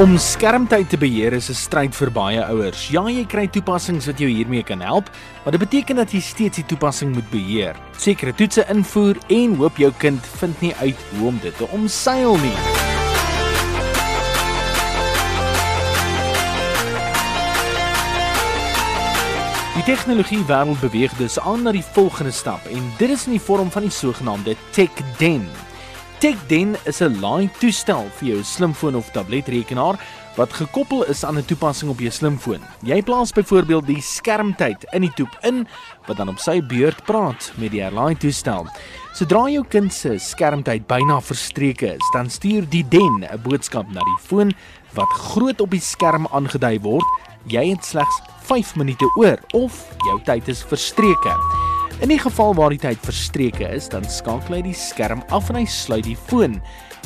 Om skermtyd te beheer is 'n stryd vir baie ouers. Ja, jy kry toepassings wat jou hiermee kan help, maar dit beteken dat jy steeds die toepassing moet beheer. Sekere toetse invoer en hoop jou kind vind nie uit hoe om dit te omseil nie. Die tegnologie wêreld beweeg dus aan na die volgende stap en dit is in die vorm van die sogenaamde TechDen. TechDen is 'n laai-toestel vir jou slimfoon of tabletrekenaar wat gekoppel is aan 'n toepassing op jou slimfoon. Jy plaas byvoorbeeld die skermtyd in die toep in wat dan op sy beurt praat met die laai-toestel. Sodra jou kind se skermtyd byna verstreke is, dan stuur die den 'n boodskap na die foon wat groot op die skerm aangedui word. Jy het slegs 5 minute oor of jou tyd is verstreke. In die geval waar die tyd verstreke is, dan skakel hy die skerm af en hy sluit die foon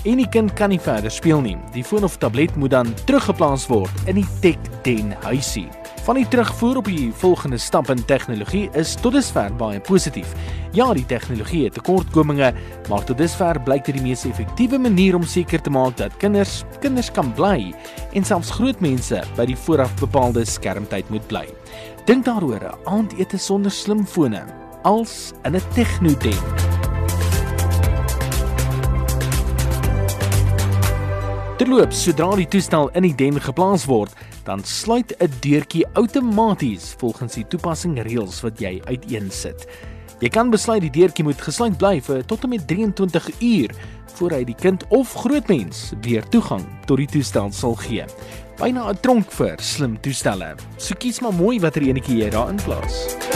en die kind kan nie verder speel nie. Die foon of tablet moet dan teruggeplaas word in die TechDen huisie. Van die terugvoer op die volgende stap in tegnologie is tot dusver baie positief. Ja, die tegnologie het tekortkominge, maar tot dusver blyk dit die mees effektiewe manier om seker te maak dat kinders kinders kan bly en selfs groot mense by die vooraf bepaalde skermtyd moet bly. Dink daaroor, aandete sonder slimfone als in 'n tegnoden. Terloops, sodra die toestel in die den geplaas word, dan sluit 'n deurtjie outomaties volgens die toepassing reëls wat jy uiteensit. Jy kan besluit die deurtjie moet gesluit bly vir tot en met 23 uur voor hy die kind of groot mens weer toegang tot die toestel sal gee. Byna 'n tronk vir slim toestelle. So kies maar mooi watter enetjie jy daarin plaas.